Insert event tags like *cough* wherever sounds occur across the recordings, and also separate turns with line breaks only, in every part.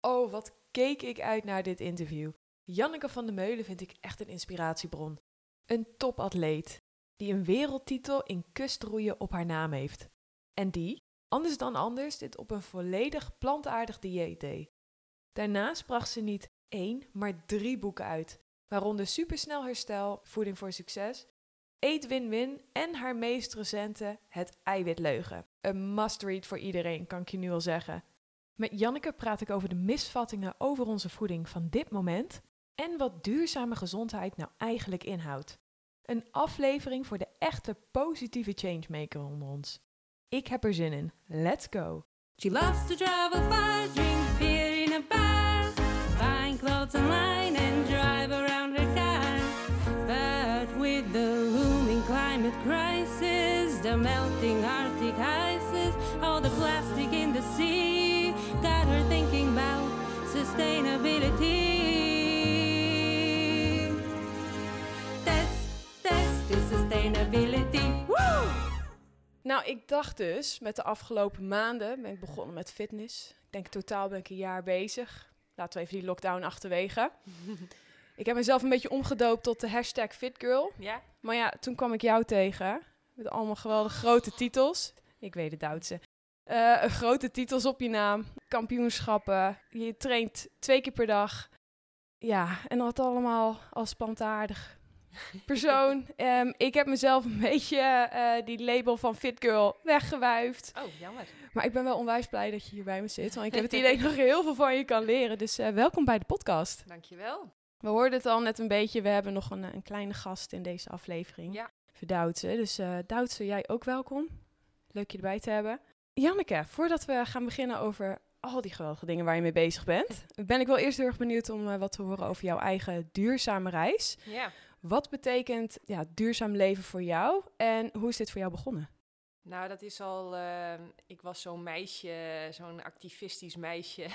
Oh, wat keek ik uit naar dit interview. Janneke van der Meulen vind ik echt een inspiratiebron. Een topatleet die een wereldtitel in kustroeien op haar naam heeft. En die, anders dan anders, dit op een volledig plantaardig dieet deed. Daarnaast bracht ze niet één, maar drie boeken uit, waaronder Supersnel Herstel, Voeding voor Succes, Eet Win-Win en haar meest recente Het Eiwitleugen. Een must-read voor iedereen, kan ik je nu al zeggen. Met Janneke praat ik over de misvattingen over onze voeding van dit moment en wat duurzame gezondheid nou eigenlijk inhoudt. Een aflevering voor de echte positieve changemaker onder ons. Ik heb er zin in. Let's go!
She loves to travel far, drink beer in a bar, buying clothes online and drive around her car. But with the looming climate crisis, the melting Arctic ices, all the plastic in the sea, got her thinking about sustainability. Test, test the sustainability. Woo!
Nou, ik dacht dus, met de afgelopen maanden ben ik begonnen met fitness. Ik denk totaal ben ik een jaar bezig. Laten we even die lockdown achterwege. *laughs* ik heb mezelf een beetje omgedoopt tot de hashtag fitgirl.
Ja?
Maar ja, toen kwam ik jou tegen. Met allemaal geweldige grote titels. Ik weet het Duitse. Eh, grote titels op je naam. Kampioenschappen. Je traint twee keer per dag. Ja, en dat allemaal als plantaardig *laughs* persoon. Ehm, ik heb mezelf een beetje eh, die label van fit girl weggewuifd.
Oh, jammer.
Maar ik ben wel onwijs blij dat je hier bij me zit. Want ik heb het idee dat nog heel veel van je kan leren. Dus eh, welkom bij de podcast.
Dankjewel.
We hoorden het al net een beetje. We hebben nog een, een kleine gast in deze aflevering.
Ja.
Voor Doutse. Dus Doutse, jij ook welkom. Leuk je erbij te hebben. Janneke, voordat we gaan beginnen over al die geweldige dingen waar je mee bezig bent, *laughs* ben ik wel eerst heel erg benieuwd om eh, wat te horen over jouw eigen duurzame reis.
Ja.
Wat betekent ja, duurzaam leven voor jou en hoe is dit voor jou begonnen?
Nou, dat is al. eh, ik was zo'n meisje, zo'n activistisch meisje.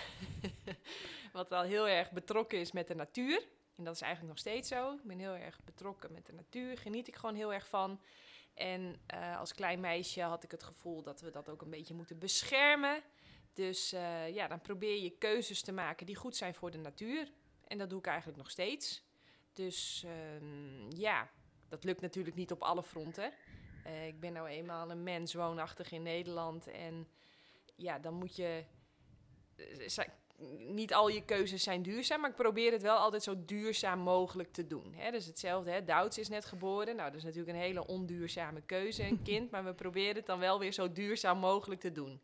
*laughs* wat al heel erg betrokken is met de natuur. En dat is eigenlijk nog steeds zo. Ik ben heel erg betrokken met de natuur. Geniet ik gewoon heel erg van. En eh, als klein meisje had ik het gevoel dat we dat ook een beetje moeten beschermen. Dus eh, ja, dan probeer je keuzes te maken die goed zijn voor de natuur. En dat doe ik eigenlijk nog steeds. Dus ehm, ja, dat lukt natuurlijk niet op alle fronten. Eh, ik ben nou eenmaal een mens woonachtig in Nederland. En ja, dan moet je. Niet al je keuzes zijn duurzaam, maar ik probeer het wel altijd zo duurzaam mogelijk te doen. Hè? Dus hetzelfde, hè? Douds is net geboren. Nou, dat is natuurlijk een hele onduurzame keuze, een *laughs* kind. Maar we proberen het dan wel weer zo duurzaam mogelijk te doen.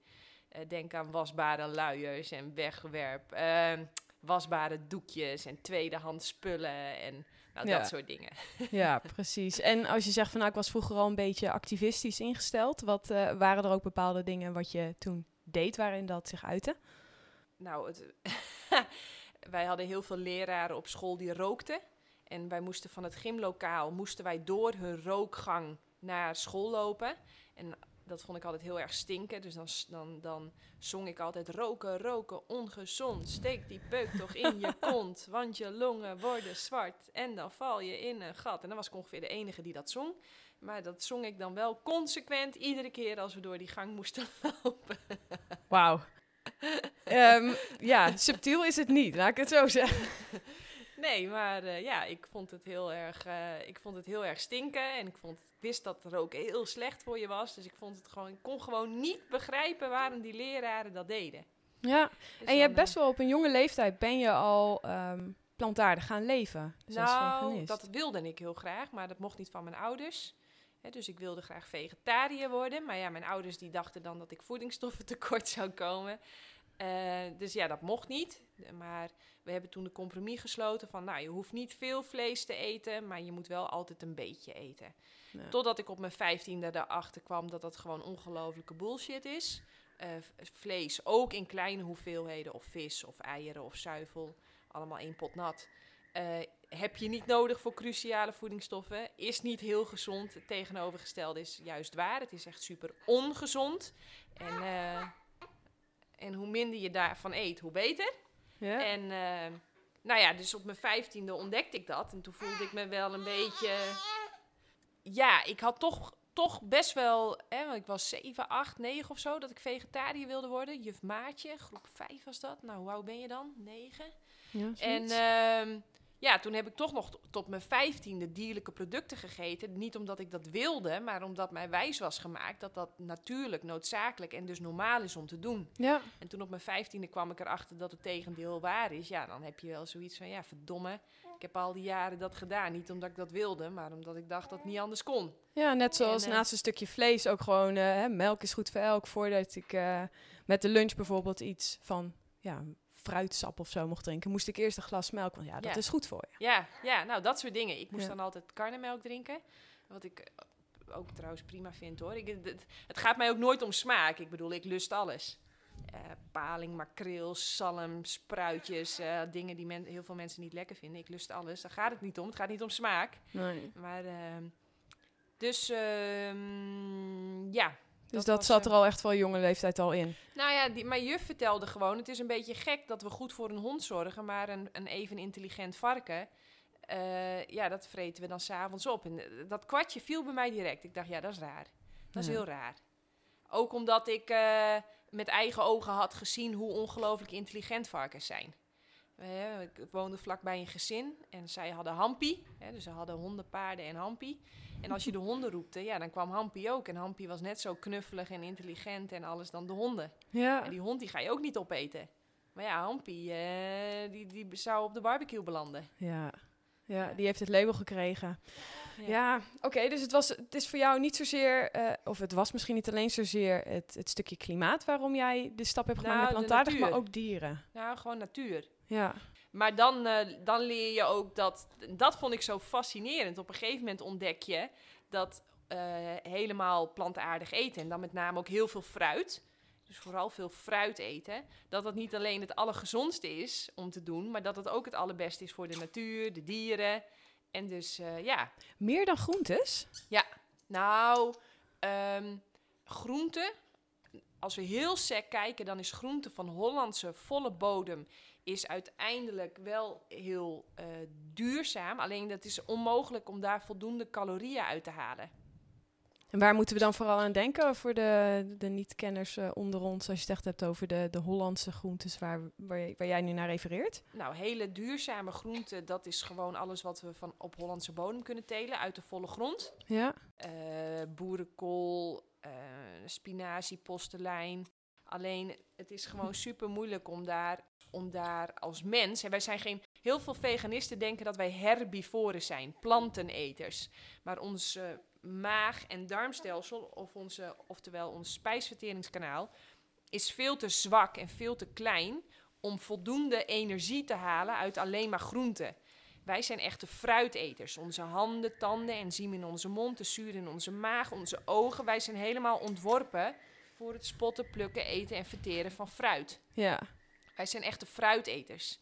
Eh, denk aan wasbare luiers en wegwerp. eh, wasbare doekjes en tweedehands spullen en nou,
Ja.
dat soort dingen. *laughs*
Ja, precies. En als je zegt van nou, ik was vroeger al een beetje activistisch ingesteld, wat eh, waren er ook bepaalde dingen wat je toen deed waarin dat zich uitte?
Nou, het, *laughs* wij hadden heel veel leraren op school die rookten. En wij moesten van het gymlokaal moesten wij door hun rookgang naar school lopen. En dat vond ik altijd heel erg stinken. Dus dan, dan, dan zong ik altijd roken, roken, ongezond. Steek die peuk toch in je *laughs* kont, want je longen worden zwart. En dan val je in een gat. En dan was ik ongeveer de enige die dat zong. Maar dat zong ik dan wel consequent iedere keer als we door die gang moesten *laughs* lopen.
Wauw. *laughs* Ehm, ja, subtiel is het niet, laat ik het zo zeggen. *laughs*
Nee, maar eh, ja, ik vond het heel erg, eh, ik vond het heel erg stinken. En ik, vond, ik wist dat roken heel slecht voor je was. Dus ik vond het gewoon, ik kon gewoon niet begrijpen waarom die leraren dat deden.
Ja,
Dus
en je hebt best wel op een jonge leeftijd ben je al ehm, plantaardig gaan leven. Dus
nou, dat wilde ik heel graag, maar dat mocht niet van mijn ouders. Dus ik wilde graag vegetariër worden. Maar ja, mijn ouders die dachten dan dat ik voedingsstoffen *laughs* tekort zou komen. Eh, dus ja, dat mocht niet. Maar we hebben toen de compromis gesloten van... nou, je hoeft niet veel vlees te eten... maar je moet wel altijd een beetje eten.
Ja.
Totdat ik op mijn vijftiende erachter kwam... dat dat gewoon ongelofelijke bullshit is. Eh, vlees, ook in kleine hoeveelheden... of vis of eieren of zuivel... allemaal één pot nat... Eh, heb je niet nodig voor cruciale voedingsstoffen. Is niet heel gezond. Het tegenovergestelde is juist waar. Het is echt super ongezond. En, eh, en hoe minder je daarvan eet, hoe beter.
Ja?
En eh, nou ja, dus op mijn vijftiende ontdekte ik dat. En toen voelde ik me wel een beetje... Ja, ik had toch toch best wel, hè, want ik was 7, 8, 9 of zo, dat ik vegetariër wilde worden. Juf Maatje, groep 5 was dat. Nou, hoe oud ben je dan? 9?
Ja,
En ja, toen heb ik toch nog tot mijn vijftiende dierlijke producten gegeten. Niet omdat ik dat wilde, maar omdat mij wijs was gemaakt dat dat natuurlijk, noodzakelijk en dus normaal is om te doen.
ja.
En toen op mijn vijftiende kwam ik erachter dat het tegendeel waar is. Ja, dan heb je wel zoiets van, ja, verdomme. Ik heb al die jaren dat gedaan. Niet omdat ik dat wilde, maar omdat ik dacht dat het niet anders kon.
Ja, net zoals
En, eh,
naast een stukje vlees ook gewoon eh, hè, melk is goed voor elk. Voordat ik eh, met de lunch bijvoorbeeld iets van ja, fruitsap of zo mocht drinken, moest ik eerst een glas melk. Want ja, dat
Ja.
is goed voor je.
Ja, ja, nou, dat soort dingen. Ik moest
Ja.
dan altijd karnemelk drinken. Wat ik eh, ook trouwens prima vind, hoor. Ik, het, het gaat mij ook nooit om smaak. Ik bedoel, ik lust alles. Eh, paling, makreel, zalm, spruitjes. eh, dingen die men, heel veel mensen niet lekker vinden. Ik lust alles. Daar gaat het niet om. Het gaat niet om smaak.
Nee.
Maar, ehm, dus, ehm, ja.
Dus
Dat
zat er al echt wel jonge leeftijd al in.
Nou ja, die, mijn juf vertelde gewoon... het is een beetje gek dat we goed voor een hond zorgen... maar een, een even intelligent varken... eh, ja, dat vreten we dan s'avonds op. En eh, dat kwartje viel bij mij direct. Ik dacht, ja, dat is raar. Dat is
Ja.
heel raar. Ook omdat ik eh, met eigen ogen had gezien... hoe ongelooflijk intelligent varkens zijn. Ik woonde vlakbij een gezin en zij hadden Hampie. Hè, dus ze hadden honden, paarden en Hampie. En als je de honden roepte, ja, dan kwam Hampie ook. En Hampie was net zo knuffelig en intelligent en alles dan de honden.
Ja.
En die hond die ga je ook niet opeten. Maar ja, Hampie, eh, die, die zou op de barbecue belanden.
Ja. ja, die heeft het label gekregen.
Ja.
Ja, oké, dus het, was, het is voor jou niet zozeer, eh, of het was misschien niet alleen zozeer het, het stukje klimaat waarom jij de stap hebt gemaakt
Nou,
plantaardig, maar ook dieren.
Nou, gewoon natuur.
Ja,
Maar dan, eh, dan leer je ook dat... Dat vond ik zo fascinerend. Op een gegeven moment ontdek je dat eh, helemaal plantaardig eten... en dan met name ook heel veel fruit... dus vooral veel fruit eten... dat dat niet alleen het allergezondste is om te doen... maar dat het ook het allerbeste is voor de natuur, de dieren... En dus, eh, ja,
meer dan groentes.
Nou, ehm groente. Als we heel sec kijken, dan is groente van Hollandse volle bodem is uiteindelijk wel heel eh, duurzaam. Alleen dat is onmogelijk om daar voldoende calorieën uit te halen.
En waar moeten we dan vooral aan denken voor de, de niet-kenners eh, onder ons, als je het echt hebt over de, de Hollandse groentes waar, waar, jij nu naar refereert?
Nou, hele duurzame groente, dat is gewoon alles wat we van op Hollandse bodem kunnen telen uit de volle grond.
Ja,
eh, boerenkool, spinazie, postelijn. Alleen het is gewoon super moeilijk om daar, om daar als mens. En wij zijn geen. Heel veel veganisten denken dat wij herbivoren zijn, planteneters. Maar ons eh, maag- en darmstelsel, of onze, oftewel ons spijsverteringskanaal, is veel te zwak en veel te klein om voldoende energie te halen uit alleen maar groenten. Wij zijn echte fruiteters. Onze handen, tanden, enzymen in onze mond, de zuur in onze maag, onze ogen. Wij zijn helemaal ontworpen voor het spotten, plukken, eten en verteren van fruit.
ja.
Wij zijn echte fruiteters.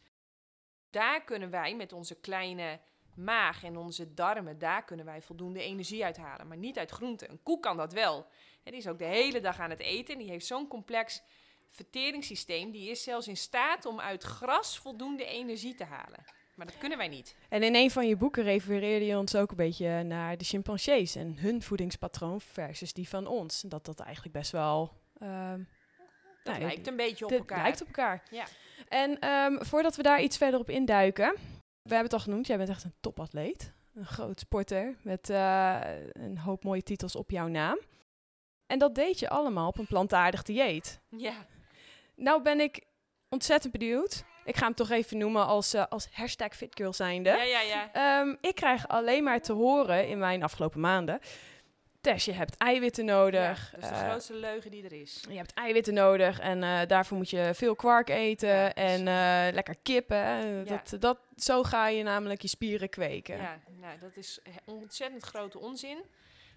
Daar kunnen wij met onze kleine maag en onze darmen, daar kunnen wij voldoende energie uithalen. Maar niet uit groenten. Een koe kan dat wel. En die is ook de hele dag aan het eten. En die heeft zo'n complex verteringssysteem. Die is zelfs in staat om uit gras voldoende energie te halen. Maar dat kunnen wij niet.
En in een van je boeken refereerde je ons ook een beetje naar de chimpansees en hun voedingspatroon versus die van ons. Dat dat eigenlijk best wel... ehm,
Dat
nou,
lijkt een beetje op elkaar.
lijkt op elkaar.
Ja.
En ehm, voordat we daar iets verder op induiken, we hebben het al genoemd, jij bent echt een topatleet. Een groot sporter met eh, een hoop mooie titels op jouw naam. En dat deed je allemaal op een plantaardig dieet.
Ja.
Nou ben ik ontzettend benieuwd. Ik ga hem toch even noemen als, eh, als hashtag fitgirl zijnde.
Ja, ja, ja.
Ehm, ik krijg alleen maar te horen in mijn afgelopen maanden. Tess, je hebt eiwitten nodig.
Ja, dat is de
eh,
grootste leugen die er is.
je hebt eiwitten nodig en eh, daarvoor moet je veel kwark eten
Ja,
en eh, lekker kippen.
Ja.
Dat, dat, zo ga je namelijk je spieren kweken.
Ja, nou, dat is ontzettend grote onzin.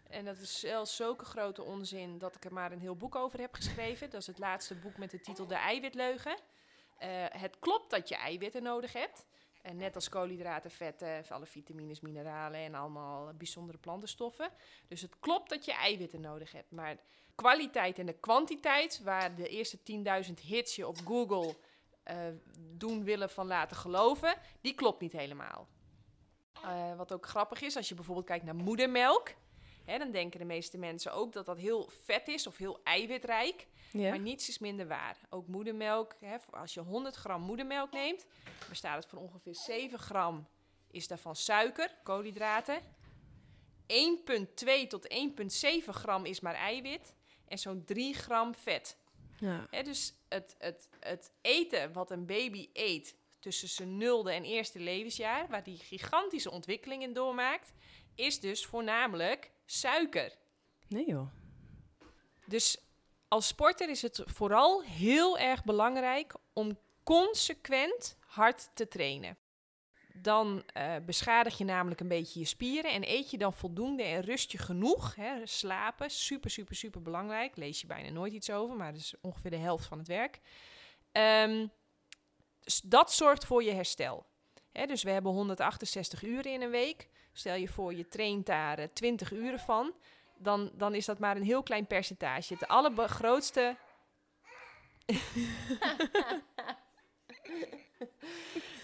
En dat is zelfs zulke grote onzin dat ik er maar een heel boek over heb geschreven. Dat is het laatste boek met de titel De Eiwitleugen. Het klopt dat je eiwitten nodig hebt. En net als koolhydraten, vetten, alle vitamines, mineralen en allemaal bijzondere plantenstoffen. Dus het klopt dat je eiwitten nodig hebt. Maar kwaliteit en de kwantiteit, waar de eerste 10.000 hits je op Google eh, doen willen van laten geloven, die klopt niet helemaal. Eh, wat ook grappig is, als je bijvoorbeeld kijkt naar moedermelk. Hè, dan denken de meeste mensen ook dat dat heel vet is of heel eiwitrijk.
Ja.
Maar niets is minder waar. Ook moedermelk, hè, als je 100 gram moedermelk neemt, bestaat het van ongeveer 7 gram is daarvan suiker, koolhydraten. 1,2 tot 1,7 gram is maar eiwit en zo'n 3 gram vet.
Ja.
Hè, dus het, het, het eten wat een baby eet tussen zijn nulde en eerste levensjaar, waar die gigantische ontwikkeling in doormaakt, is dus voornamelijk suiker.
Nee joh.
Dus als sporter is het vooral heel erg belangrijk om consequent hard te trainen. Dan eh, beschadig je namelijk een beetje je spieren en eet je dan voldoende en rust je genoeg. Hè, slapen, super, super, super belangrijk. Lees je bijna nooit iets over, maar dat is ongeveer de helft van het werk. Dus dat zorgt voor je herstel. Hè, dus we hebben 168 uren in een week. Stel je voor, je traint daar eh, 20 uren van dan, dan is dat maar een heel klein percentage. Het allergrootste. *laughs*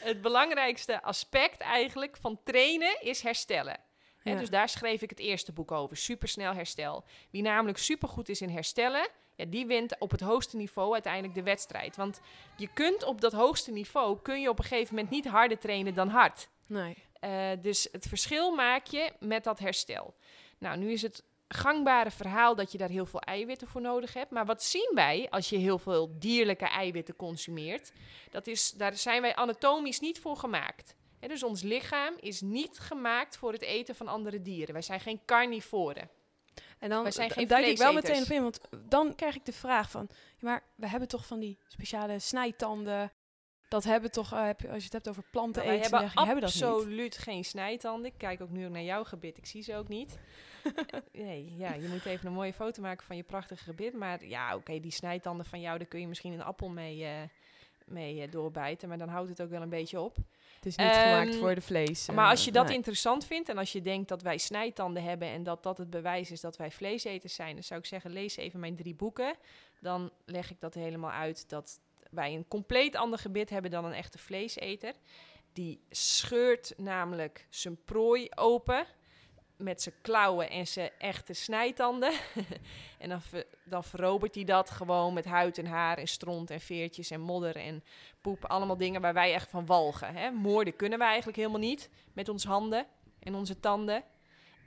het belangrijkste aspect eigenlijk van trainen is herstellen.
Ja.
dus daar schreef ik het eerste boek over, supersnel herstel. Wie namelijk supergoed is in herstellen, ja, die wint op het hoogste niveau uiteindelijk de wedstrijd. Want je kunt op dat hoogste niveau, kun je op een gegeven moment niet harder trainen dan hard.
Nee.
Eh, dus het verschil maak je met dat herstel. Nou, nu is het gangbare verhaal dat je daar heel veel eiwitten voor nodig hebt. Maar wat zien wij als je heel veel dierlijke eiwitten consumeert? Dat is, daar zijn wij anatomisch niet voor gemaakt. Hè, dus ons lichaam is niet gemaakt voor het eten van andere dieren. Wij zijn geen carnivoren.
En dan duik ik wel meteen op in, want dan krijg ik de vraag van, maar we hebben toch van die speciale snijtanden. Dat hebben toch, eh, heb je- als je het hebt over planten
Nou,
eten,
hebben
zeg je, hebben dat niet.
absoluut geen snijtanden. Ik kijk ook nu naar jouw gebit. Ik zie ze ook niet. *laughs* nee, ja, je moet even een mooie foto maken van je prachtige gebit. Maar ja, oké, die snijtanden van jou, daar kun je misschien een appel mee, eh, mee eh, doorbijten. Maar dan houdt het ook wel een beetje op.
Het is niet gemaakt
Ehm,
voor de vlees.
maar
eh,
als je dat
nee.
interessant vindt en als je denkt dat wij snijtanden hebben en dat dat het bewijs is dat wij vleeseters zijn, dan zou ik zeggen, lees even mijn drie boeken. Dan leg ik dat helemaal uit dat wij een compleet ander gebit hebben dan een echte vleeseter. Die scheurt namelijk zijn prooi open met zijn klauwen en zijn echte snijtanden. *laughs* en dan, ver- dan verrobert hij dat gewoon met huid en haar en stront en veertjes en modder en poep. Allemaal dingen waar wij echt van walgen. Hè? Moorden kunnen wij eigenlijk helemaal niet met onze handen en onze tanden.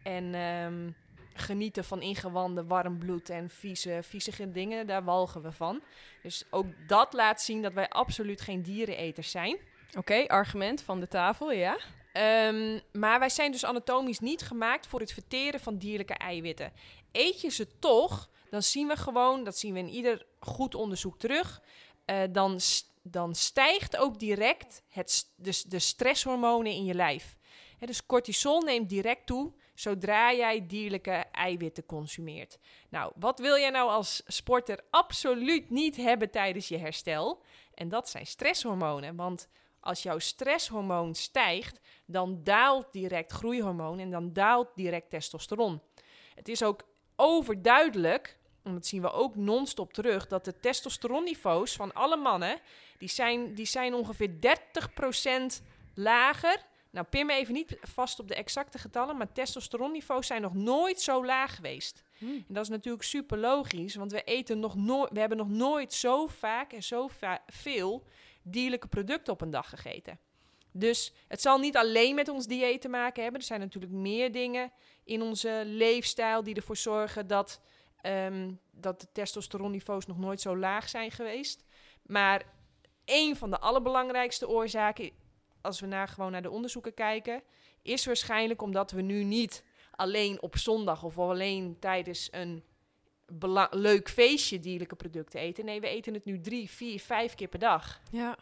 En ehm, genieten van ingewanden, warm bloed en vieze, viezige dingen, daar walgen we van. Dus ook dat laat zien dat wij absoluut geen diereneters zijn.
Oké, argument van de tafel, ja.
Ehm, maar wij zijn dus anatomisch niet gemaakt voor het verteren van dierlijke eiwitten. Eet je ze toch, dan zien we gewoon, dat zien we in ieder goed onderzoek terug, eh, dan, dan stijgt ook direct het, de, stresshormonen in je lijf. Dus cortisol neemt direct toe zodra jij dierlijke eiwitten consumeert. Nou, wat wil jij nou als sporter absoluut niet hebben tijdens je herstel? En dat zijn stresshormonen, want als jouw stresshormoon stijgt, dan daalt direct groeihormoon en dan daalt direct testosteron. Het is ook overduidelijk, en dat zien we ook non-stop terug, dat de testosteronniveaus van alle mannen, die zijn, die zijn ongeveer 30% lager. Nou, pin me even niet vast op de exacte getallen, maar testosteronniveaus zijn nog nooit zo laag geweest. En dat is natuurlijk super logisch, want we, eten nog nooit, we hebben nog nooit zo vaak en zo va- veel dierlijke producten op een dag gegeten. Dus het zal niet alleen met ons dieet te maken hebben. Er zijn natuurlijk meer dingen in onze leefstijl die ervoor zorgen dat, ehm, dat de testosteronniveaus nog nooit zo laag zijn geweest. Maar een van de allerbelangrijkste oorzaken, als we naar, gewoon naar de onderzoeken kijken, is waarschijnlijk omdat we nu niet alleen op zondag of alleen tijdens een leuk feestje dierlijke producten eten. Nee, we eten het nu drie, vier, vijf keer per dag.
Ja.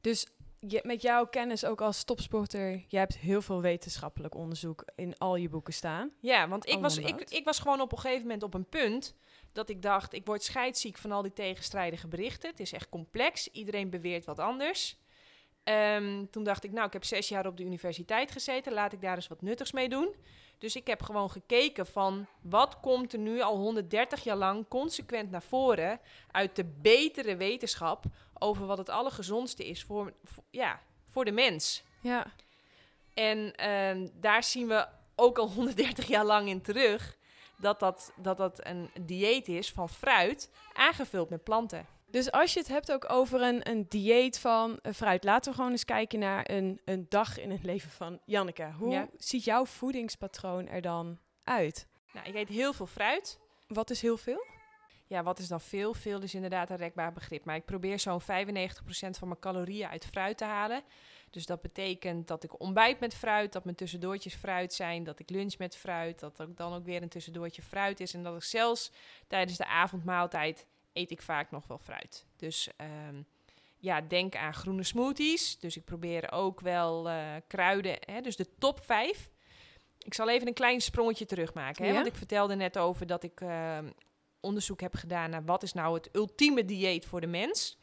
Dus je, met jouw kennis ook als topsporter, jij hebt heel veel wetenschappelijk onderzoek in al je boeken staan.
Ja, want ik was, ik, ik was gewoon op een gegeven moment op een punt dat ik dacht, ik word scheidsziek van al die tegenstrijdige berichten. Het is echt complex, iedereen beweert wat anders. Ehm, toen dacht ik, nou, ik heb zes jaar op de universiteit gezeten, laat ik daar eens wat nuttigs mee doen. Dus ik heb gewoon gekeken van, wat komt er nu al 130 jaar lang consequent naar voren uit de betere wetenschap over wat het allergezondste is voor, voor- ja, voor de mens.
Ja.
En ehm, daar zien we ook al 130 jaar lang in terug, dat dat, dat dat een dieet is van fruit aangevuld met planten.
Dus als je het hebt ook over een, een dieet van eh, fruit, laten we gewoon eens kijken naar een, een dag in het leven van Janneke. Hoe
Ja.
ziet jouw voedingspatroon er dan uit?
Nou, ik eet heel veel fruit.
Wat is heel veel?
Ja, wat is dan veel? Veel is inderdaad een rekbaar begrip. Maar ik probeer zo'n 95% van mijn calorieën uit fruit te halen. Dus dat betekent dat ik ontbijt met fruit, dat mijn tussendoortjes fruit zijn, dat ik lunch met fruit, dat er dan ook weer een tussendoortje fruit is. En dat ik zelfs tijdens de avondmaaltijd eet ik vaak nog wel fruit. Dus ehm, ja, denk aan groene smoothies. Dus ik probeer ook wel eh, kruiden. Hè? Dus de top 5. Ik zal even een klein sprongetje terugmaken. Hè?
Ja.
Want ik vertelde net over dat ik ehm, onderzoek heb gedaan naar wat is nou het ultieme dieet voor de mens.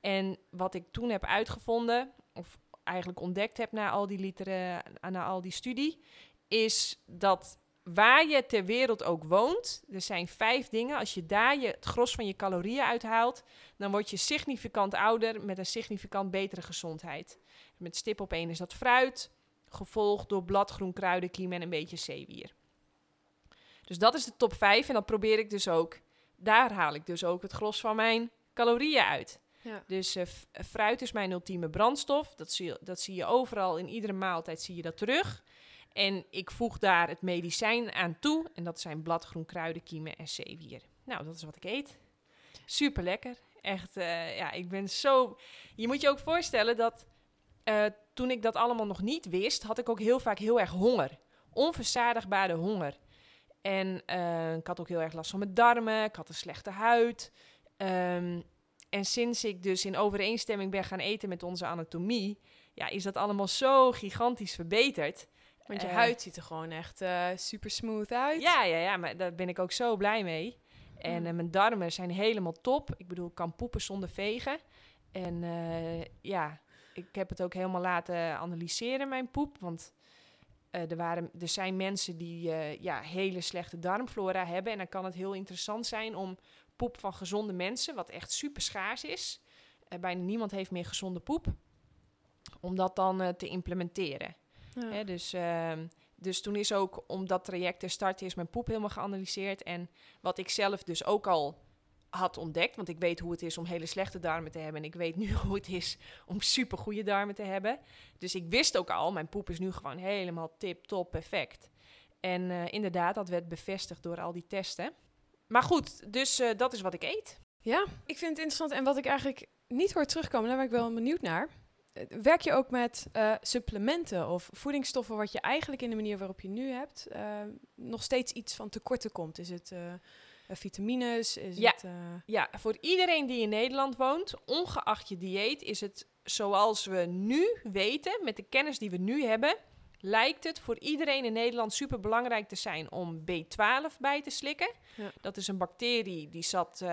En wat ik toen heb uitgevonden, of eigenlijk ontdekt heb na al die literen, na al die studie, is dat waar je ter wereld ook woont, er zijn vijf dingen. Als je daar je, het gros van je calorieën uithaalt, dan word je significant ouder met een significant betere gezondheid. Met stip op één is dat fruit, gevolgd door bladgroen, kruidenkiem en een beetje zeewier. Dus dat is de top 5 en dat probeer ik dus ook. Daar haal ik dus ook het gros van mijn calorieën uit.
Ja.
Dus eh, fruit is mijn ultieme brandstof. Dat zie, je, dat zie je overal in iedere maaltijd zie je dat terug. En ik voeg daar het medicijn aan toe. En dat zijn bladgroen, kruidenkiemen en zeewier. Nou, dat is wat ik eet. Super lekker. Echt, eh, ja, ik ben zo... Je moet je ook voorstellen dat eh, toen ik dat allemaal nog niet wist, had ik ook heel vaak heel erg honger. Onverzadigbare honger. En eh, ik had ook heel erg last van mijn darmen. Ik had een slechte huid. Ehm, en sinds ik dus in overeenstemming ben gaan eten met onze anatomie, ja, is dat allemaal zo gigantisch verbeterd.
Want je
Eh,
huid ziet er gewoon echt eh, super smooth uit.
Ja, ja, ja, maar daar ben ik ook zo blij mee. En
Mm.
eh, mijn darmen zijn helemaal top. Ik bedoel, ik kan poepen zonder vegen. En ja, ik heb het ook helemaal laten analyseren, mijn poep. Want er, waren, er zijn mensen die ja, hele slechte darmflora hebben. En dan kan het heel interessant zijn om poep van gezonde mensen, wat echt super schaars is. bijna niemand heeft meer gezonde poep. Om dat dan te implementeren.
Ja.
Hè, dus, ehm, dus toen is ook, om dat traject te starten, is mijn poep helemaal geanalyseerd. En wat ik zelf dus ook al had ontdekt, want ik weet hoe het is om hele slechte darmen te hebben. En ik weet nu *laughs* hoe het is om super goede darmen te hebben. Dus ik wist ook al, mijn poep is nu gewoon helemaal tip-top perfect. En eh, inderdaad, dat werd bevestigd door al die testen. Maar goed, dus eh, dat is wat ik eet.
Ja, ik vind het interessant. En wat ik eigenlijk niet hoor terugkomen, daar ben ik wel benieuwd naar. Eh, Werk je ook met eh, supplementen of voedingsstoffen wat je eigenlijk in de manier waarop je nu hebt eh, nog steeds iets van tekorten komt? Is het vitamines? Is
Ja.
het,
Ja, voor iedereen die in Nederland woont, ongeacht je dieet, is het zoals we nu weten, met de kennis die we nu hebben, lijkt het voor iedereen in Nederland super belangrijk te zijn om B12 bij te slikken.
Ja.
Dat is een bacterie die zat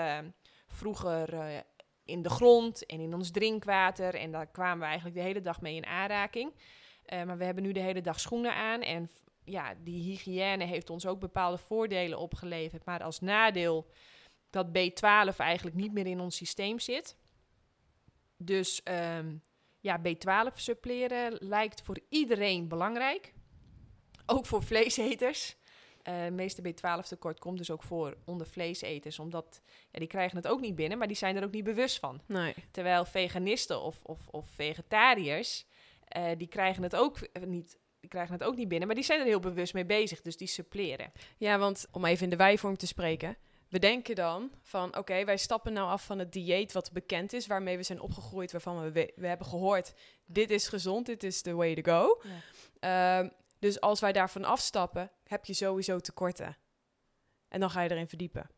vroeger in de grond en in ons drinkwater. En daar kwamen we eigenlijk de hele dag mee in aanraking. Eh, maar we hebben nu de hele dag schoenen aan. En ja, die hygiëne heeft ons ook bepaalde voordelen opgeleverd. Maar als nadeel dat B12 eigenlijk niet meer in ons systeem zit. Dus ehm, ja, B12 suppleren lijkt voor iedereen belangrijk. Ook voor vleeseters. Eh, Het meeste B12 tekort komt dus ook voor onder vleeseters. Omdat ja, die krijgen het ook niet binnen, maar die zijn er ook niet bewust van.
nee.
Terwijl veganisten of, of, of vegetariërs, eh, die, krijgen het ook eh, niet, die krijgen het ook niet binnen. Maar die zijn er heel bewust mee bezig, dus die suppleren.
Ja, want om even in de wijvorm te spreken. We denken dan van, oké, wij stappen nou af van het dieet wat bekend is, waarmee we zijn opgegroeid, waarvan we, we, hebben gehoord, dit is gezond, dit is the way to go. Ehm, dus als wij daarvan afstappen, heb je sowieso tekorten. En dan ga je erin verdiepen.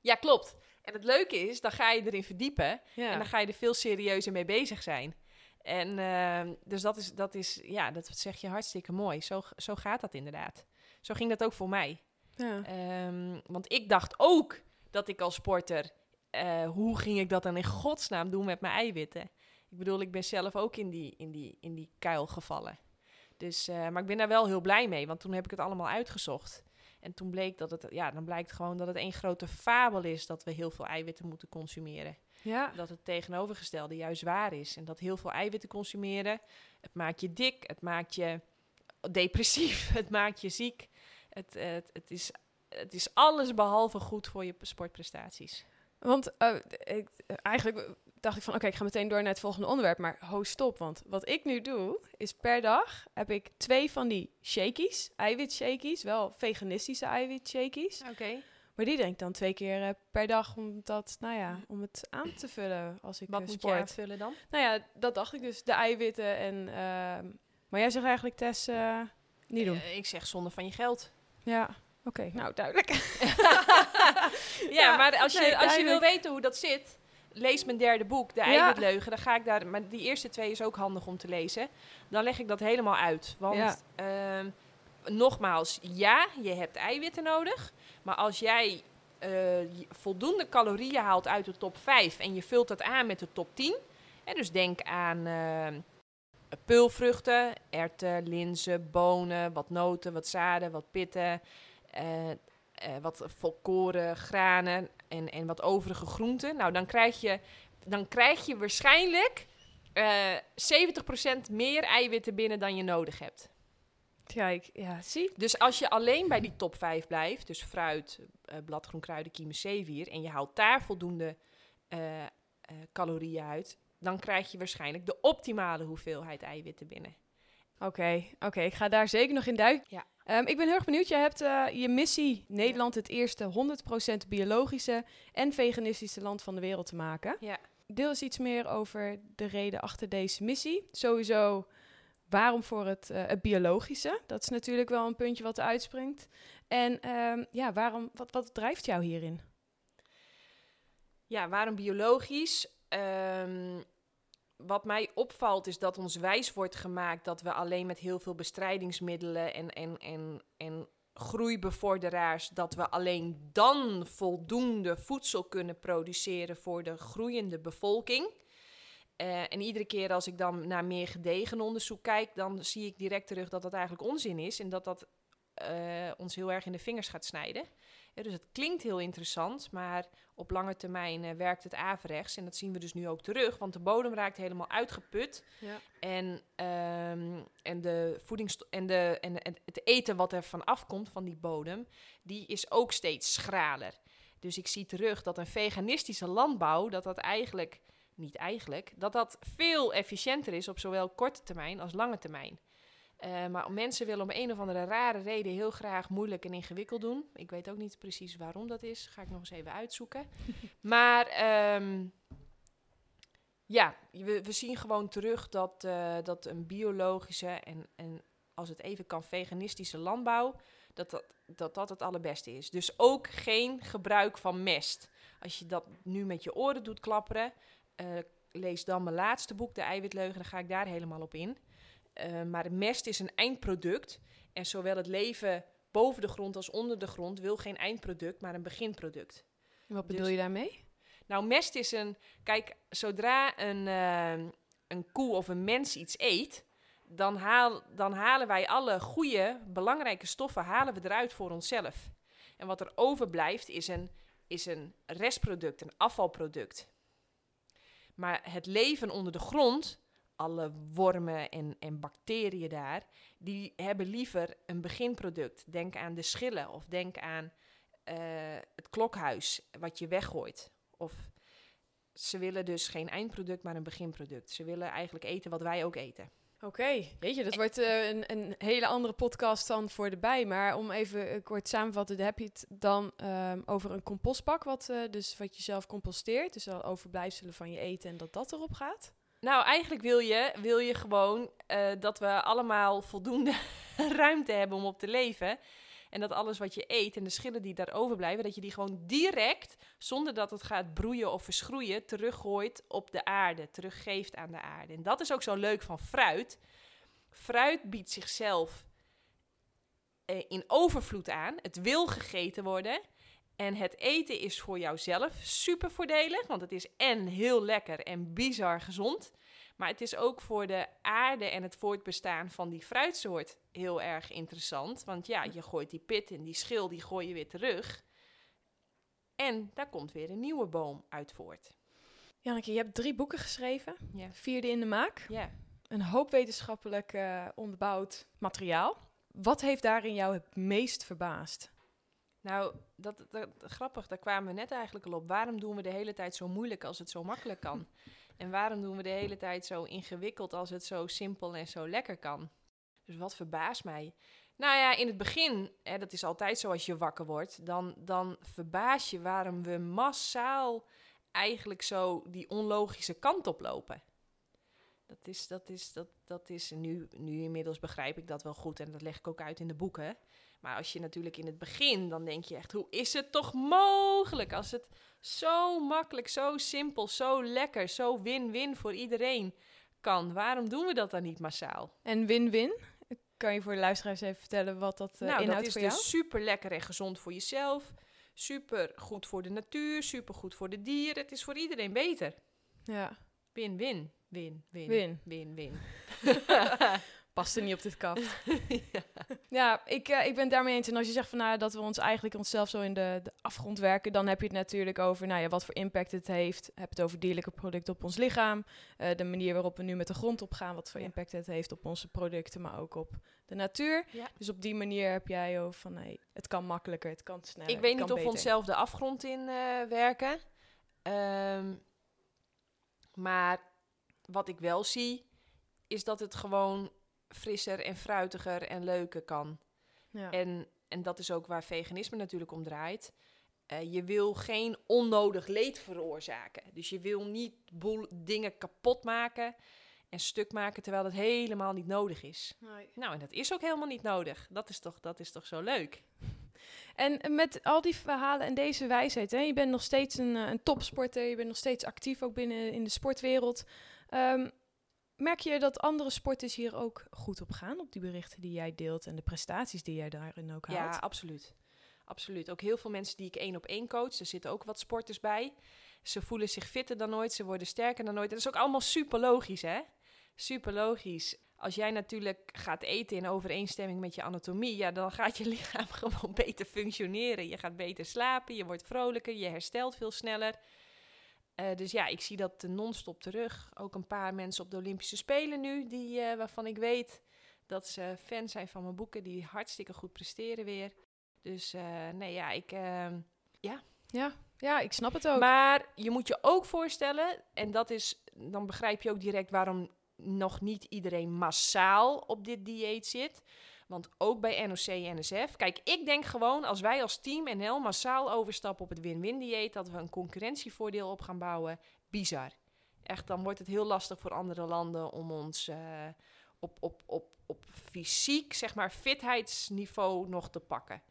Ja, klopt. En het leuke is, dan ga je erin verdiepen
Ja.
en dan ga je er veel serieuzer mee bezig zijn. En ehm, dus dat is, dat is, ja, dat zeg je hartstikke mooi. Zo, zo gaat dat inderdaad. Zo ging dat ook voor mij.
ja.
Ehm, want ik dacht ook dat ik als sporter, eh, hoe ging ik dat dan in godsnaam doen met mijn eiwitten? Ik bedoel, ik ben zelf ook in die, in die, in die kuil gevallen. Dus, eh, maar ik ben daar wel heel blij mee, want toen heb ik het allemaal uitgezocht. En toen bleek dat het, ja, dan blijkt gewoon dat het één grote fabel is dat we heel veel eiwitten moeten consumeren.
ja.
Dat het tegenovergestelde juist waar is. En dat heel veel eiwitten consumeren, het maakt je dik, het maakt je depressief, *laughs* het maakt je ziek. Het, het, het, is, het is alles behalve goed voor je sportprestaties.
Want eh, ik, eigenlijk dacht ik van, oké, ik ga meteen door naar het volgende onderwerp. Maar ho, stop, want wat ik nu doe, is per dag heb ik twee van die shakies, eiwitshakies, wel veganistische eiwitshakies.
Oké.
Maar die drink ik dan twee keer eh, per dag om dat, nou ja, om het aan te vullen als ik
Wat
eh,
moet je
sport.
aanvullen dan?
Nou ja, dat dacht ik dus, de eiwitten en... ehm, maar jij zegt eigenlijk, Tess, eh, niet doen.
Ik zeg zonde van je geld.
ja, oké, nou duidelijk. *laughs*
Ja, *laughs*
Ja,
maar als je,
nee,
als je wil weten hoe dat zit, lees mijn derde boek, De. Eiwitleugen. Dan ga ik daar, maar die eerste twee is ook handig om te lezen. Dan leg ik dat helemaal uit. Want ehm, nogmaals, ja, je hebt eiwitten nodig. Maar als jij eh, voldoende calorieën haalt uit de top 5 en je vult dat aan met de top 10. Hè, dus denk aan ehm, peulvruchten, erwten, linzen, bonen, wat noten, wat zaden, wat pitten. eh, eh, wat volkoren, granen en, en wat overige groenten. Nou, dan krijg je, dan krijg je waarschijnlijk eh 70% meer eiwitten binnen dan je nodig hebt.
Kijk, ja, zie.
Dus als je alleen bij die top 5 blijft, dus fruit, eh, bladgroen, kruiden, kiemen, zeewier, en je haalt daar voldoende eh, eh, calorieën uit, dan krijg je waarschijnlijk de optimale hoeveelheid eiwitten binnen.
Oké, oké, ik ga daar zeker nog in duiken.
Ja.
Ehm, ik ben heel erg benieuwd. Je hebt eh, je missie Nederland het eerste 100% biologische en veganistische land van de wereld te maken.
Ja.
Deel eens iets meer over de reden achter deze missie. Sowieso, waarom voor het, eh, het biologische? Dat is natuurlijk wel een puntje wat uitspringt. En ehm, ja, waarom, wat, wat drijft jou hierin?
Ja, waarom biologisch? Ehm, wat mij opvalt is dat ons wijs wordt gemaakt dat we alleen met heel veel bestrijdingsmiddelen en, en, en, en groeibevorderaars, dat we alleen dan voldoende voedsel kunnen produceren voor de groeiende bevolking. Eh, en iedere keer als ik dan naar meer gedegen onderzoek kijk, dan zie ik direct terug dat dat eigenlijk onzin is en dat dat eh, ons heel erg in de vingers gaat snijden. Dus het klinkt heel interessant, maar op lange termijn eh, werkt het averechts. En dat zien we dus nu ook terug, want de bodem raakt helemaal uitgeput.
Ja.
En, ehm, en, de voedings en, de, en, en het eten wat er van afkomt van die bodem, die is ook steeds schraler. Dus ik zie terug dat een veganistische landbouw, dat dat eigenlijk, niet eigenlijk, dat dat veel efficiënter is op zowel korte termijn als lange termijn. Eh, maar mensen willen om een of andere rare reden heel graag moeilijk en ingewikkeld doen. Ik weet ook niet precies waarom dat is. Ga ik nog eens even uitzoeken. *laughs* maar ehm, ja, we, we zien gewoon terug dat, eh, dat een biologische en, en als het even kan veganistische landbouw, dat dat, dat dat het allerbeste is. Dus ook geen gebruik van mest. Als je dat nu met je oren doet klapperen, eh, lees dan mijn laatste boek, De Eiwitleugen, dan ga ik daar helemaal op in. Uh, maar mest is een eindproduct. En zowel het leven boven de grond als onder de grond wil geen eindproduct, maar een beginproduct.
Wat bedoel
Dus-
je daarmee?
Nou, mest is een. Kijk, zodra een, uh, een koe of een mens iets eet, dan, haal, dan halen wij alle goede, belangrijke stoffen halen we eruit voor onszelf. En wat er overblijft is een, is een restproduct, een afvalproduct. Maar het leven onder de grond, alle wormen en, en bacteriën daar, die hebben liever een beginproduct. Denk aan de schillen of denk aan uh, het klokhuis wat je weggooit. Of ze willen dus geen eindproduct, maar een beginproduct. Ze willen eigenlijk eten wat wij ook eten.
Oké, okay. weet je, dat wordt uh, een, een, hele andere podcast dan voor de bij. Maar om even uh, kort samenvatten, heb je het dan um, over een compostbak, wat, dus wat je zelf composteert. Dus al overblijfselen van je eten en dat dat erop gaat.
Nou, eigenlijk wil je, wil je gewoon uh, dat we allemaal voldoende *laughs* ruimte hebben om op te leven. En dat alles wat je eet en de schillen die daar overblijven, dat je die gewoon direct, zonder dat het gaat broeien of verschroeien, teruggooit op de aarde, teruggeeft aan de aarde. En dat is ook zo leuk van fruit. Fruit biedt zichzelf eh, in overvloed aan. Het wil gegeten worden. En het eten is voor jouzelf super voordelig, want het is en heel lekker en bizar gezond. Maar het is ook voor de aarde en het voortbestaan van die fruitsoort heel erg interessant. Want ja, je gooit die pit en die schil, die gooi je weer terug. En daar komt weer een nieuwe boom uit voort.
Janneke, je hebt drie boeken geschreven.
Ja.
Vierde in de maak.
Ja.
een hoop wetenschappelijk eh, onderbouwd materiaal. Wat heeft daarin jou het meest verbaasd?
Nou, dat, dat, grappig, daar kwamen we net eigenlijk al op. Waarom doen we de hele tijd zo moeilijk als het zo makkelijk kan? *laughs* En waarom doen we de hele tijd zo ingewikkeld als het zo simpel en zo lekker kan? Dus wat verbaast mij? Nou ja, in het begin, hè, dat is altijd zo als je wakker wordt, dan, dan verbaas je waarom we massaal eigenlijk zo die onlogische kant op lopen. Dat is, dat is, dat, dat is nu, nu inmiddels begrijp ik dat wel goed en dat leg ik ook uit in de boeken. Maar als je natuurlijk in het begin, dan denk je echt, hoe is het toch mogelijk als het zo makkelijk, zo simpel, zo lekker, zo win-win voor iedereen kan? Waarom doen we dat dan niet massaal?
En win-win? Kan je voor de luisteraars even vertellen wat dat uh,
nou, dat
inhoudt
is
voor
dus
jou?
super lekker en gezond voor jezelf. Super goed voor de natuur, super goed voor de dieren. Het is voor iedereen beter.
Ja,
Win-win. Win, win,
Win.
win, win. *laughs*
past er niet op dit kaft. *laughs* Ja, ik, eh, ik ben het daarmee eens. En als je zegt van, nou, dat we ons eigenlijk onszelf zo in de, de afgrond werken, dan heb je het natuurlijk over nou ja, wat voor impact het heeft. Heb het over dierlijke producten op ons lichaam. eh, de manier waarop we nu met de grond opgaan, wat voor
Ja.
impact het heeft op onze producten, maar ook op de natuur.
Ja.
Dus op die manier heb jij over van, nee, het kan makkelijker, het kan sneller.
Ik weet niet of we onszelf de afgrond in eh, werken. Ehm, maar wat ik wel zie, is dat het gewoon frisser en fruitiger en leuker kan.
Ja.
En, en dat is ook waar veganisme natuurlijk om draait. Eh, je wil geen onnodig leed veroorzaken. Dus je wil niet boel dingen kapot maken en stuk maken terwijl het helemaal niet nodig is.
Nee.
Nou, en dat is ook helemaal niet nodig. Dat is toch, dat is toch zo leuk? *laughs*
En met al die verhalen en deze wijsheid, hè, je bent nog steeds een, eh, een topsporter, je bent nog steeds actief ook binnen in de sportwereld. Ehm, merk je dat andere sporters hier ook goed op gaan, op die berichten die jij deelt en de prestaties die jij daarin ook haalt?
Ja, absoluut. Absoluut. Ook heel veel mensen die ik één op één coach. Er zitten ook wat sporters bij. Ze voelen zich fitter dan ooit. Ze worden sterker dan ooit. Dat is ook allemaal super logisch, hè? Super logisch. Als jij natuurlijk gaat eten in overeenstemming met je anatomie, ja, dan gaat je *laughs* lichaam gewoon beter functioneren. Je gaat beter slapen, je wordt vrolijker, je herstelt veel sneller. Eh, dus ja, ik zie dat non-stop terug. Ook een paar mensen op de Olympische Spelen nu, die, eh, waarvan ik weet dat ze fan zijn van mijn boeken, die hartstikke goed presteren weer. Dus eh, nee, ja, ik. ehm,
ja, ja, ik snap het ook.
maar je moet je ook voorstellen, en dat is, dan begrijp je ook direct waarom nog niet iedereen massaal op dit dieet zit. Want ook bij NOC en NSF. Kijk, ik denk gewoon als wij als team NL massaal overstappen op het win-win dieet, dat we een concurrentievoordeel op gaan bouwen. Bizar. Echt, dan wordt het heel lastig voor andere landen om ons eh, op, op, op, op fysiek, zeg maar, fitheidsniveau nog te pakken.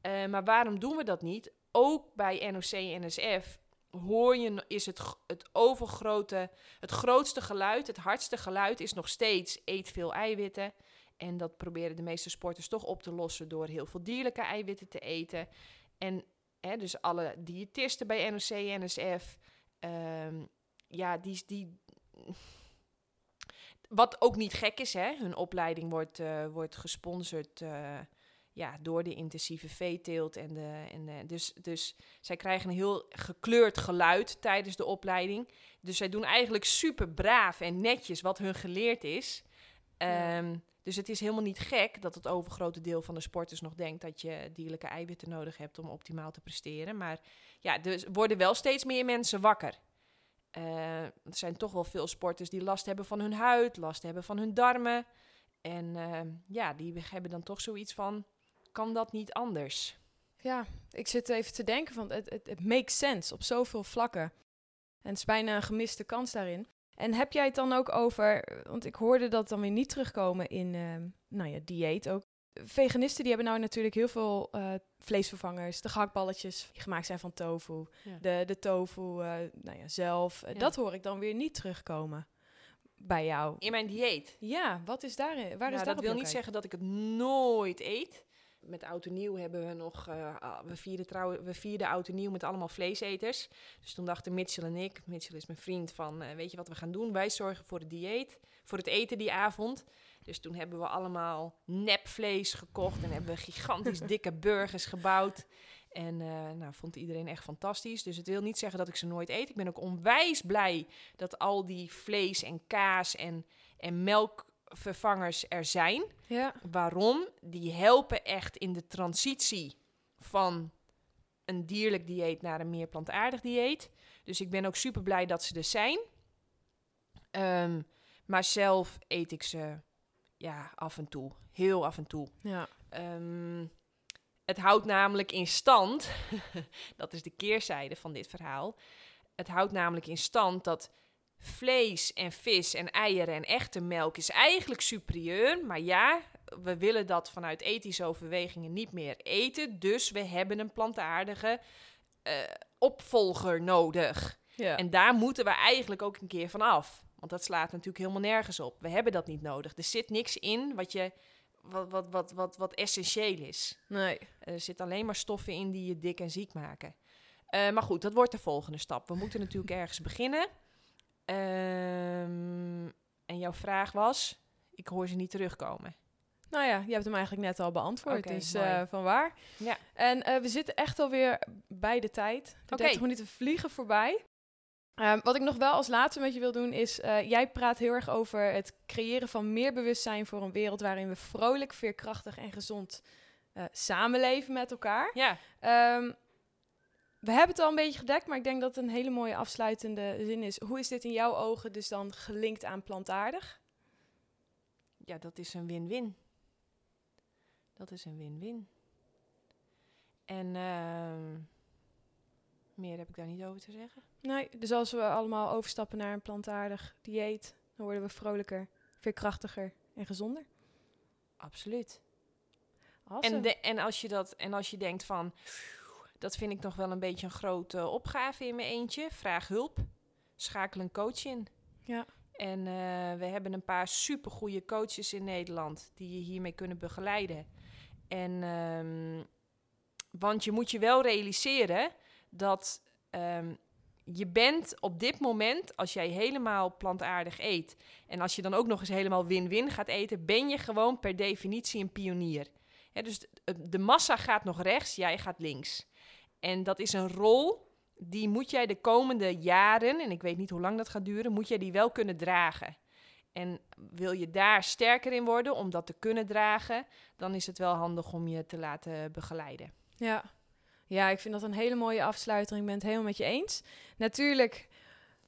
Eh, maar waarom doen we dat niet? Ook bij NOC en NSF hoor je, is het, het overgrote, het grootste geluid, het hardste geluid is nog steeds eet veel eiwitten. En dat proberen de meeste sporters toch op te lossen door heel veel dierlijke eiwitten te eten. En hè, dus alle diëtisten bij NOC NSF, ehm, ja, die, die... Wat ook niet gek is, hè? hun opleiding wordt, eh, wordt gesponsord eh, ja, door de intensieve veeteelt. En de, en dus, dus zij krijgen een heel gekleurd geluid tijdens de opleiding. Dus zij doen eigenlijk super braaf en netjes wat hun geleerd is.
Ja.
Ehm, dus het is helemaal niet gek dat het overgrote deel van de sporters nog denkt dat je dierlijke eiwitten nodig hebt om optimaal te presteren. Maar ja, dus worden wel steeds meer mensen wakker. Eh, er zijn toch wel veel sporters die last hebben van hun huid, last hebben van hun darmen. En ehm, ja, die hebben dan toch zoiets van, kan dat niet anders?
Ja, ik zit even te denken van het, het, het makes sense op zoveel vlakken. En het is bijna een gemiste kans daarin. En heb jij het dan ook over, want ik hoorde dat dan weer niet terugkomen in, ehm, nou ja, dieet ook. Veganisten die hebben nou natuurlijk heel veel eh, vleesvervangers, de gehaktballetjes die gemaakt zijn van tofu,
Ja.
de, de tofu eh, nou ja, zelf.
Ja.
Dat hoor ik dan weer niet terugkomen bij jou.
In mijn dieet.
Ja, wat is daarin? Waar is
Nou,
daar
dat wil niet zeggen dat ik het nooit eet. Met oud en nieuw hebben we nog... eh, ah, we, vierden trouw, we vierden oud en nieuw met allemaal vleeseters. Dus toen dachten Mitchell en ik... Mitchell is mijn vriend van... eh, weet je wat we gaan doen? Wij zorgen voor het dieet. Voor het eten die avond. Dus toen hebben we allemaal nepvlees gekocht. En hebben we gigantisch *laughs* dikke burgers gebouwd. En eh, nou, vond iedereen echt fantastisch. Dus het wil niet zeggen dat ik ze nooit eet. Ik ben ook onwijs blij dat al die vlees en kaas en, en melkvervangers er zijn.
Ja.
Waarom? Die helpen echt in de transitie van een dierlijk dieet naar een meer plantaardig dieet. Dus ik ben ook super blij dat ze er zijn. Ehm, maar zelf eet ik ze ja, af en toe. Heel af en toe.
Ja.
Ehm, het houdt namelijk in stand, *laughs* dat is de keerzijde van dit verhaal. Het houdt namelijk in stand dat vlees en vis en eieren en echte melk is eigenlijk superieur. Maar ja, we willen dat vanuit ethische overwegingen niet meer eten. Dus we hebben een plantaardige eh, opvolger nodig.
Ja.
En daar moeten we eigenlijk ook een keer van af. Want dat slaat natuurlijk helemaal nergens op. We hebben dat niet nodig. Er zit niks in wat, je, wat, wat, wat, wat, wat essentieel is.
nee.
Er zitten alleen maar stoffen in die je dik en ziek maken. Eh, maar goed, dat wordt de volgende stap. We moeten natuurlijk ergens beginnen. Ehm, en jouw vraag was? Ik hoor ze niet terugkomen.
Nou ja, je hebt hem eigenlijk net al beantwoord. Dus eh, van waar.
Ja.
En eh, we zitten echt alweer bij de tijd. De
Oké.
30 minuten vliegen voorbij. Ehm, wat ik nog wel als laatste met je wil doen is... eh, jij praat heel erg over het creëren van meer bewustzijn... voor een wereld waarin we vrolijk, veerkrachtig en gezond samenleven met elkaar.
Ja,
Ehm, we hebben het al een beetje gedekt, maar ik denk dat het een hele mooie afsluitende zin is. Hoe is dit in jouw ogen dus dan gelinkt aan plantaardig?
ja dat is een win-win. Dat is een win-win. En ehm, meer heb ik daar niet over te zeggen.
Nee, dus als we allemaal overstappen naar een plantaardig dieet, dan worden we vrolijker, veerkrachtiger en gezonder.
Absoluut.
Awesome.
En, de, en, als je dat, en als je denkt van, dat vind ik nog wel een beetje een grote opgave in mijn eentje, vraag hulp. Schakel een coach in.
Ja.
En eh, we hebben een paar supergoeie coaches in Nederland die je hiermee kunnen begeleiden. En, ehm, want je moet je wel realiseren dat ehm, je bent op dit moment, als jij helemaal plantaardig eet... en als je dan ook nog eens helemaal win-win gaat eten... ben je gewoon per definitie een pionier. Dus de, de massa gaat nog rechts, jij gaat links. En dat is een rol die moet jij de komende jaren, en ik weet niet hoe lang dat gaat duren, moet jij die wel kunnen dragen. En wil je daar sterker in worden om dat te kunnen dragen, dan is het wel handig om je te laten begeleiden.
Ja. ja, ik vind dat een hele mooie afsluiting. Ik ben het helemaal met je eens. Natuurlijk,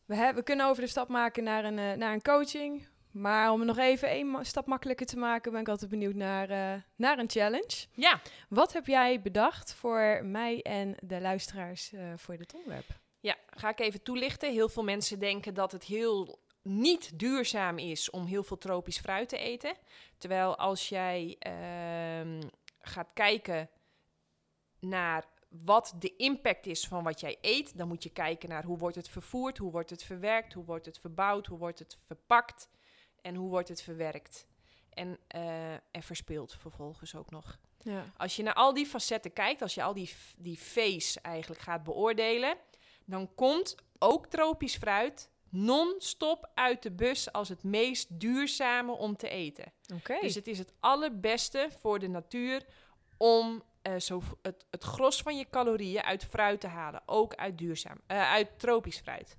we, hebben, we kunnen over de stap maken naar een, eh, naar een coaching. Maar om het nog even één stap makkelijker te maken, ben ik altijd benieuwd naar, eh, naar een challenge.
Ja,
Wat heb jij bedacht voor mij en de luisteraars eh, voor dit onderwerp?
ja, ga ik even toelichten. Heel veel mensen denken dat het heel niet duurzaam is om heel veel tropisch fruit te eten. Terwijl als jij ehm, gaat kijken naar wat de impact is van wat jij eet, dan moet je kijken naar hoe wordt het vervoerd, hoe wordt het verwerkt, hoe wordt het verbouwd, hoe wordt het verpakt en hoe wordt het verwerkt. En, eh, en verspeeld vervolgens ook nog.
Ja.
Als je naar al die facetten kijkt, als je al die, die V's eigenlijk gaat beoordelen, dan komt ook tropisch fruit non-stop uit de bus als het meest duurzame om te eten. Dus het is het allerbeste voor de natuur om eh, zo het, het gros van je calorieën uit fruit te halen. Ook uit duurzaam, eh, uit tropisch fruit.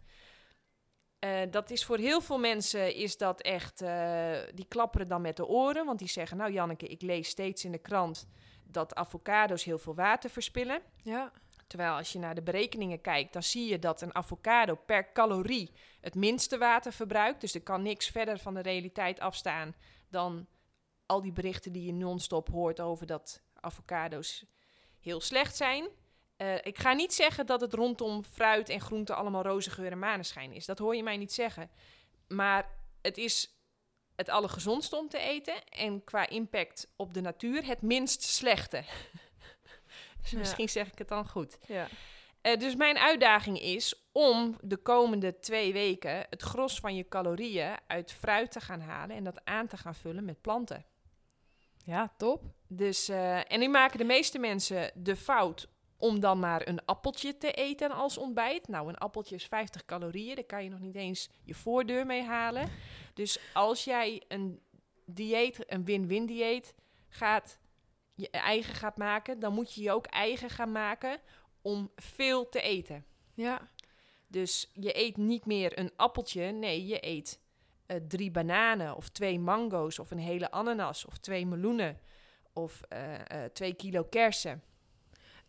Eh, dat is voor heel veel mensen is dat echt, eh, die klapperen dan met de oren. Want die zeggen, nou Janneke, ik lees steeds in de krant dat avocado's heel veel water verspillen.
Ja.
Terwijl als je naar de berekeningen kijkt, dan zie je dat een avocado per calorie het minste water verbruikt. Dus er kan niks verder van de realiteit afstaan dan al die berichten die je non-stop hoort over dat avocado's heel slecht zijn. Eh, ik ga niet zeggen dat het rondom fruit en groenten allemaal roze geur en maneschijn is. Dat hoor je mij niet zeggen. Maar het is het allergezondste om te eten en qua impact op de natuur het minst slechte. *laughs* Dus
Ja.
Misschien zeg ik het dan goed.
Ja.
Eh, dus mijn uitdaging is om de komende twee weken het gros van je calorieën uit fruit te gaan halen en dat aan te gaan vullen met planten.
Ja, top.
Dus, eh, en nu maken de meeste mensen de fout om dan maar een appeltje te eten als ontbijt. Nou, een appeltje is 50 calorieën, daar kan je nog niet eens je voordeur mee halen. Dus als jij een dieet, een win-win dieet gaat, je eigen gaat maken, dan moet je je ook eigen gaan maken om veel te eten.
Ja.
Dus je eet niet meer een appeltje, nee, je eet eh, drie bananen of twee mango's of een hele ananas of twee meloenen of eh, eh, twee kilo kersen.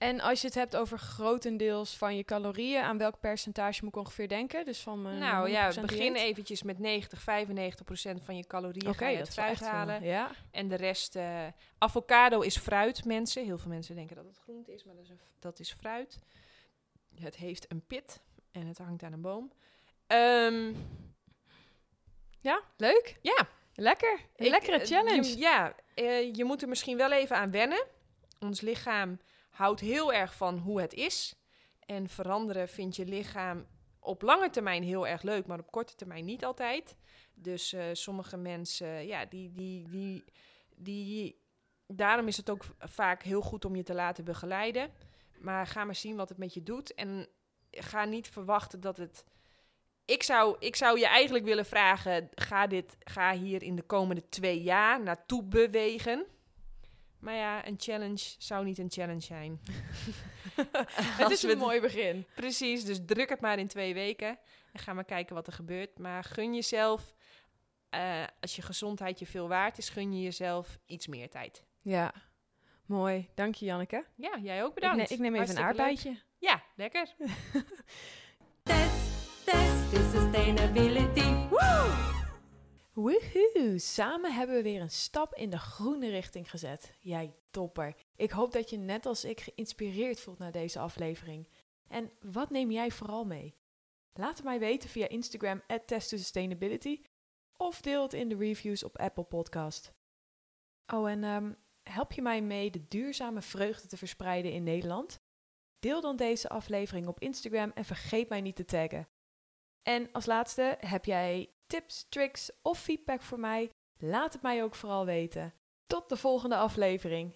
En als je het hebt over grotendeels van je calorieën, aan welk percentage moet ik ongeveer denken? Dus van mijn
nou ja,
100%
begin eventjes met 90, 95 procent van je calorieën ga je
dat wel
fruit halen.
Ja.
En de rest, eh, avocado is fruit, mensen. Heel veel mensen denken dat het groente is, maar dat is, een- dat is fruit. Het heeft een pit en het hangt aan een boom. Ehm,
ja, leuk.
ja,
Lekker. Een
ik-
lekkere
eh,
challenge.
Je, ja, eh, je moet er misschien wel even aan wennen. Ons lichaam houdt heel erg van hoe het is. En veranderen vindt je lichaam op lange termijn heel erg leuk, maar op korte termijn niet altijd. Dus eh, sommige mensen, ja, die, die, die, die. Daarom is het ook vaak heel goed om je te laten begeleiden. Maar ga maar zien wat het met je doet. En ga niet verwachten dat het. Ik zou, ik zou je eigenlijk willen vragen: ga, dit, ga hier in de komende twee jaar naartoe bewegen. Maar ja, een challenge zou niet een challenge zijn. *laughs*
het is een mooi begin.
Precies, dus druk het maar in twee weken. En ga maar kijken wat er gebeurt. Maar gun jezelf, eh, als je gezondheid je veel waard is, gun je jezelf iets meer tijd.
Ja, mooi. Dank je, Janneke.
Ja, jij ook
Ik,
bedankt.
ne- ik neem even een
leuk.
aardbeidje.
Ja, lekker. *laughs*
Test, test to sustainability.
Woehoe! Samen hebben we weer een stap in de groene richting gezet. Jij topper. Ik hoop dat je net als ik geïnspireerd voelt naar deze aflevering. En wat neem jij vooral mee? Laat het mij weten via Instagram at Sustainability of deel het in de reviews op Apple Podcast. Oh, en ehm, help je mij mee de duurzame vreugde te verspreiden in Nederland? Deel dan deze aflevering op Instagram en vergeet mij niet te taggen. En als laatste, heb jij tips, tricks of feedback voor mij? Laat het mij ook vooral weten. Tot de volgende aflevering.